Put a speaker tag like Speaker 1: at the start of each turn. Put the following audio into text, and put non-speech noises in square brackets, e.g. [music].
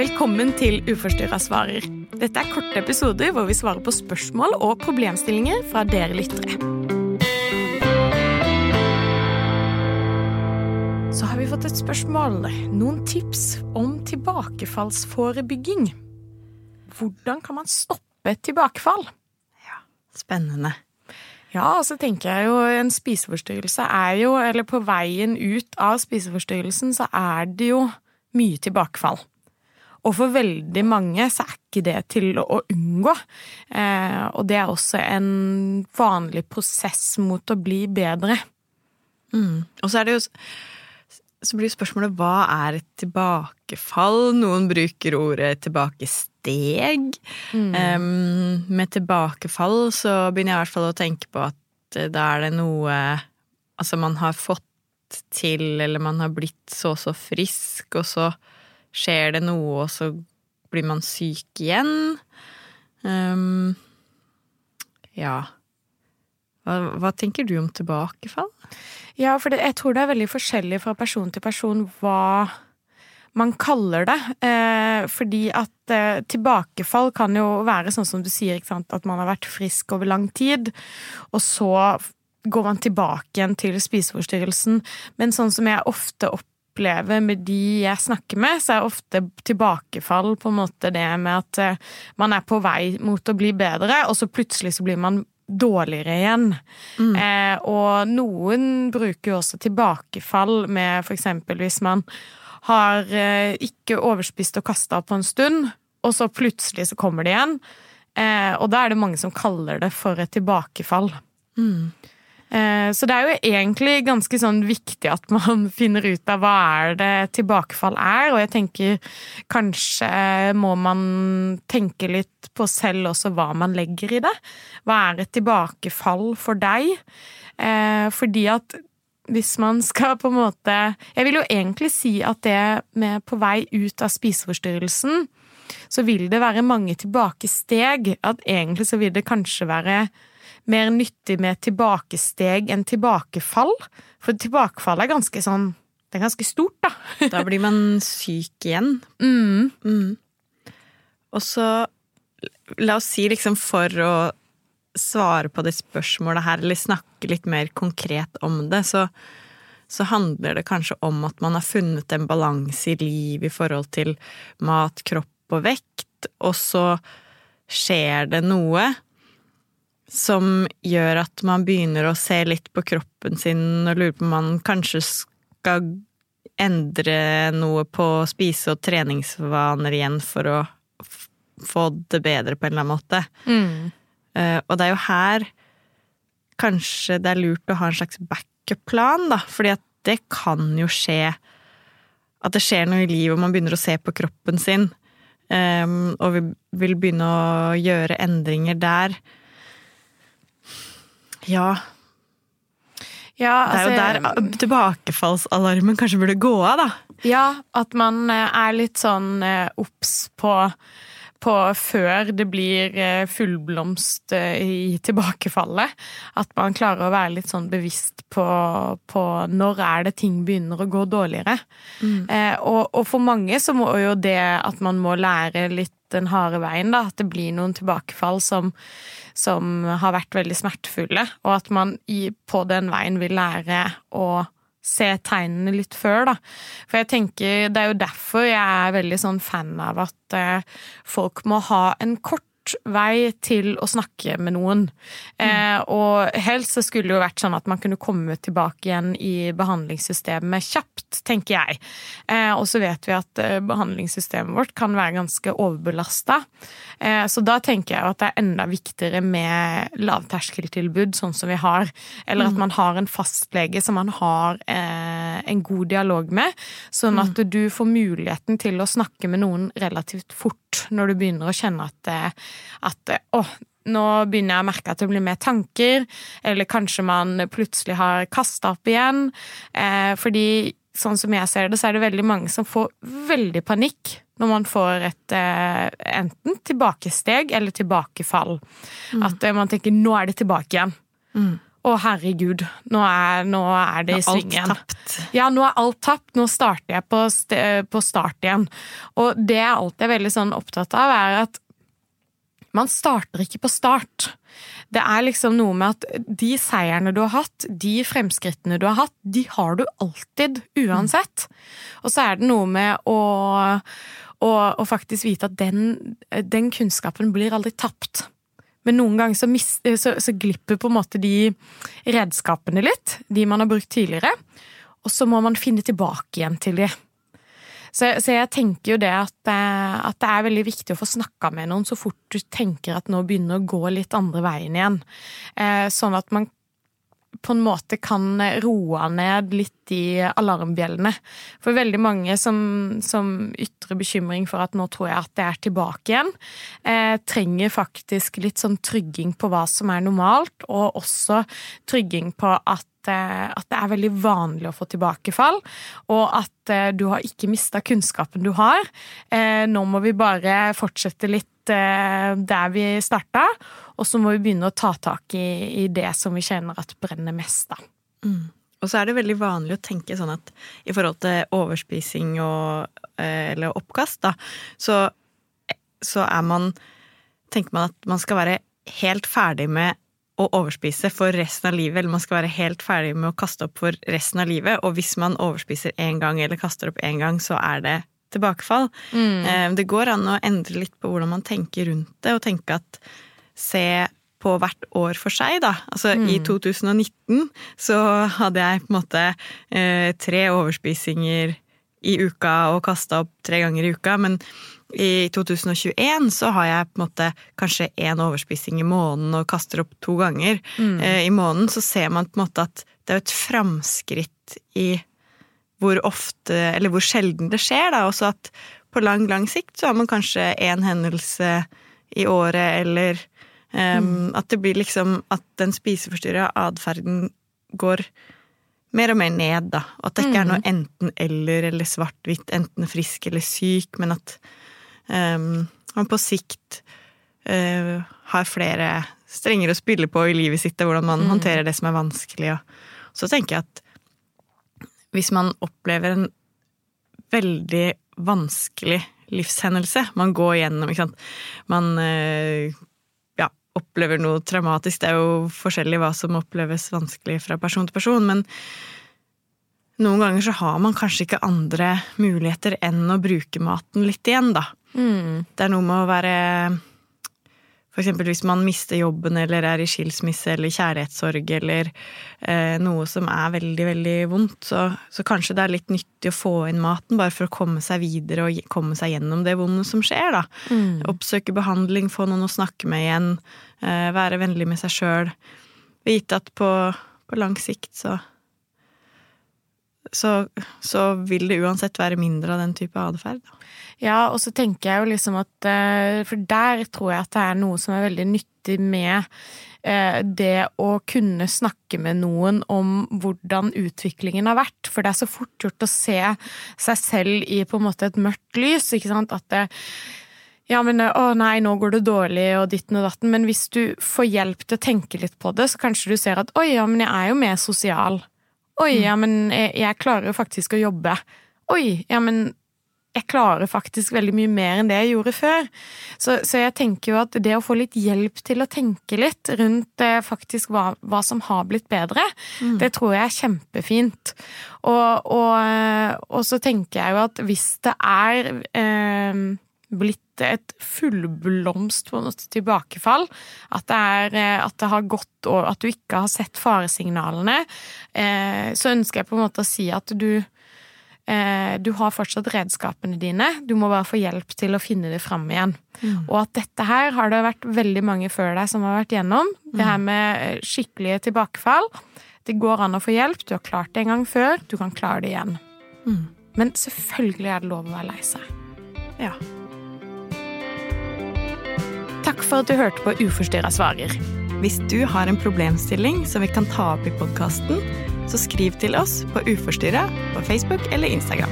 Speaker 1: Velkommen til Uforstyrra svarer. Dette er korte episoder hvor vi svarer på spørsmål og problemstillinger fra dere lyttere. Så har vi fått et spørsmål. Noen tips om tilbakefallsforebygging. Hvordan kan man stoppe tilbakefall?
Speaker 2: Ja, Spennende.
Speaker 1: Ja, og så tenker jeg jo en spiseforstyrrelse er jo, eller på veien ut av spiseforstyrrelsen, så er det jo mye tilbakefall. Og for veldig mange så er ikke det til å unngå. Eh, og det er også en vanlig prosess mot å bli bedre.
Speaker 2: Mm. Og så er det jo så blir spørsmålet hva er et tilbakefall? Noen bruker ordet tilbakesteg. Mm. Um, med tilbakefall så begynner jeg i hvert fall å tenke på at eh, da er det noe Altså man har fått til, eller man har blitt så og så frisk, og så skjer det noe, og så blir man syk igjen. Um, ja. Hva, hva tenker du om tilbakefall?
Speaker 1: Ja, for det, jeg tror det er veldig forskjellig fra person til person hva man kaller det. Eh, fordi at eh, tilbakefall kan jo være sånn som du sier, at man har vært frisk over lang tid, og så går man tilbake igjen til spiseforstyrrelsen. Men sånn som jeg ofte opplever med de jeg snakker med, så er ofte tilbakefall på en måte det med at eh, man er på vei mot å bli bedre, og så plutselig så blir man dårligere igjen. Mm. Eh, og noen bruker jo også tilbakefall med for eksempel hvis man har eh, ikke overspist og kasta på en stund, og så plutselig så kommer det igjen. Eh, og da er det mange som kaller det for et tilbakefall. Mm. Eh, så det er jo egentlig ganske sånn viktig at man [laughs] finner ut av hva er det tilbakefall er, og jeg tenker kanskje må man tenke litt på selv også hva man legger i det. Hva er et tilbakefall for deg? Eh, fordi at hvis man skal på en måte Jeg vil jo egentlig si at det med på vei ut av spiseforstyrrelsen, så vil det være mange tilbakesteg. At egentlig så vil det kanskje være mer nyttig med tilbakesteg enn tilbakefall. For tilbakefall er ganske sånn Det er ganske stort, da.
Speaker 2: da blir man syk igjen. [laughs]
Speaker 1: Mm.
Speaker 2: Mm. Og så La oss si liksom for å svare på det spørsmålet her, eller snakke litt mer konkret om det, så, så handler det kanskje om at man har funnet en balanse i livet i forhold til mat, kropp og vekt, og så skjer det noe som gjør at man begynner å se litt på kroppen sin og lurer på om man kanskje skal endre noe på spise- og treningsvaner igjen for å få det bedre på en eller annen måte.
Speaker 1: Mm.
Speaker 2: Uh, og det er jo her kanskje det er lurt å ha en slags backup-plan, da, fordi at det kan jo skje at det skjer noe i livet, og man begynner å se på kroppen sin, um, og vi vil begynne å gjøre endringer der. Ja.
Speaker 1: ja
Speaker 2: altså, det er jo altså, der tilbakefallsalarmen kanskje burde gå av, da.
Speaker 1: Ja, at man eh, er litt sånn eh, obs på, på før det blir eh, fullblomst i tilbakefallet. At man klarer å være litt sånn bevisst på, på når er det ting begynner å gå dårligere. Mm. Eh, og, og, for mange så må jo det at man må lære litt den harde veien, da, at det blir noen tilbakefall som som har vært veldig smertefulle, og at man i, på den veien vil lære å se tegnene litt før, da. For jeg tenker, det er jo derfor jeg er veldig sånn fan av at eh, folk må ha en kort vei til å snakke med noen. Mm. Eh, og helst så skulle det jo vært sånn at man kunne komme tilbake igjen i behandlingssystemet kjapt, tenker jeg. Eh, og så vet vi at eh, behandlingssystemet vårt kan være ganske overbelasta. Eh, så da tenker jeg at det er enda viktigere med lavterskeltilbud, sånn som vi har. Eller at mm. man har en fastlege som man har eh, en god dialog med, sånn at mm. du får muligheten til å snakke med noen relativt fort når du begynner å kjenne at eh, at å, nå begynner jeg å merke at det blir mer tanker, eller kanskje man plutselig har kasta opp igjen. Eh, fordi sånn som jeg ser det, så er det veldig mange som får veldig panikk når man får et eh, enten tilbakesteg eller tilbakefall. Mm. At eh, man tenker 'nå er det tilbake igjen'.
Speaker 2: Mm.
Speaker 1: å, herregud, nå er, nå er det i sving igjen. Ja, nå er alt tapt. Nå starter jeg på, st på start igjen. Og det jeg alltid er veldig sånn opptatt av, er at man starter ikke på start. Det er liksom noe med at de seierne du har hatt, de fremskrittene du har hatt, de har du alltid, uansett. Og så er det noe med å, å, å faktisk vite at den, den kunnskapen blir aldri tapt. Men noen ganger så, mist, så, så, glipper på en måte de redskapene litt, de man har brukt tidligere. Og så må man finne tilbake igjen til de. Så, så jeg tenker jo det at, eh, at, det er veldig viktig å få snakka med noen så fort du tenker at nå begynner å gå litt andre veien igjen. Eh, sånn at man på en måte kan roe ned litt i alarmbjellene. For veldig mange som, som, ytrer bekymring for at nå tror jeg at det er tilbake igjen, eh, trenger faktisk litt sånn trygging på hva som er normalt, og også trygging på at at det er veldig vanlig å få tilbakefall, og at eh, du har ikke mista kunnskapen du har. Eh, nå må vi bare fortsette litt der vi starta, og så må vi begynne å ta tak i det som vi kjenner at brenner mest, da.
Speaker 2: Mm. Og så er det veldig vanlig å tenke sånn at i forhold til overspising og, eller oppkast, da, så, så er man Tenker man at man skal være helt ferdig med å overspise for resten av livet, eller man skal være helt ferdig med å kaste opp for resten av livet. Og hvis man overspiser én gang eller kaster opp én gang, så er det tilbakefall. Mm. Eh, det går an å endre litt på hvordan man tenker rundt det, og tenke at se på hvert år for seg, da. Altså mm. i 2019 så hadde jeg på en måte eh, tre overspisinger i uka og kasta opp tre ganger i uka, men i 2021 så har jeg på en måte kanskje én overspising i måneden og kaster opp to ganger mm. eh, i måneden, så ser man på en måte at det er et framskritt i hvor ofte, eller hvor sjelden det skjer, da. Også at på lang, lang sikt så har man kanskje én hendelse i året, eller um, mm. at det blir liksom at den spiseforstyrra atferden går mer og mer ned, da. At det ikke er noe mm. enten-eller eller svart-hvitt, enten frisk eller syk, men at man på sikt uh, har flere strenger å spille på i livet sitt, og hvordan man mm. håndterer det som er vanskelig. Og så tenker jeg at hvis man opplever en veldig vanskelig livshendelse man går gjennom, ikke sant Man uh, ja, opplever noe traumatisk. Det er jo forskjellig hva som oppleves vanskelig fra person til person, men noen ganger så har man kanskje ikke andre muligheter enn å bruke maten litt igjen, da. Mm. Det er noe med å være For eksempel hvis man mister jobben eller er i skilsmisse eller kjærlighetssorg eller eh, noe som er veldig, veldig vondt, så, så, kanskje det er litt nyttig å få inn maten bare for å komme seg videre og komme seg gjennom det vonde som skjer, da. Mm. Oppsøke behandling, få noen å snakke med igjen, eh, være vennlig med seg sjøl. Vite at på, på lang sikt så så, så, vil det uansett være mindre av den type atferd.
Speaker 1: Ja, og så tenker jeg jo liksom at eh, For der tror jeg at det er noe som er veldig nyttig med eh, det å kunne snakke med noen om hvordan utviklingen har vært. For det er så fort gjort å se seg selv i på en måte et mørkt lys, ikke sant. At det ja, men å nei, nå går det dårlig og ditten og datten. Men hvis du får hjelp til å tenke litt på det, så kanskje du ser at oi, ja, men jeg er jo mer sosial. Oi, ja, men jeg, jeg klarer faktisk å jobbe. Oi, ja, men jeg klarer faktisk veldig mye mer enn det jeg gjorde før. Så, så, jeg tenker jo at det å få litt hjelp til å tenke litt rundt eh, faktisk hva, hva, som har blitt bedre, mm. det tror jeg er kjempefint. Og, og, eh, og, så tenker jeg jo at hvis det er eh, blitt et fullblomst på noe tilbakefall, at det, er, eh, at det har gått og at du ikke har sett faresignalene, eh, så ønsker jeg på en måte å si at du Eh, du har fortsatt redskapene dine, du må bare få hjelp til å finne det fram igjen. Mm. Og at dette her har det vært veldig mange før deg som har vært gjennom. Det her mm. med skikkelige tilbakefall. Det går an å få hjelp. Du har klart det en gang før, du kan klare det igjen. Mm. Men selvfølgelig er det lov å være lei seg.
Speaker 2: Ja.
Speaker 1: Takk for at du hørte på Uforstyrra svarer.
Speaker 2: Hvis du har en problemstilling som vi kan ta opp i podkasten, så skriv til oss på Uforstyrra på Facebook eller Instagram.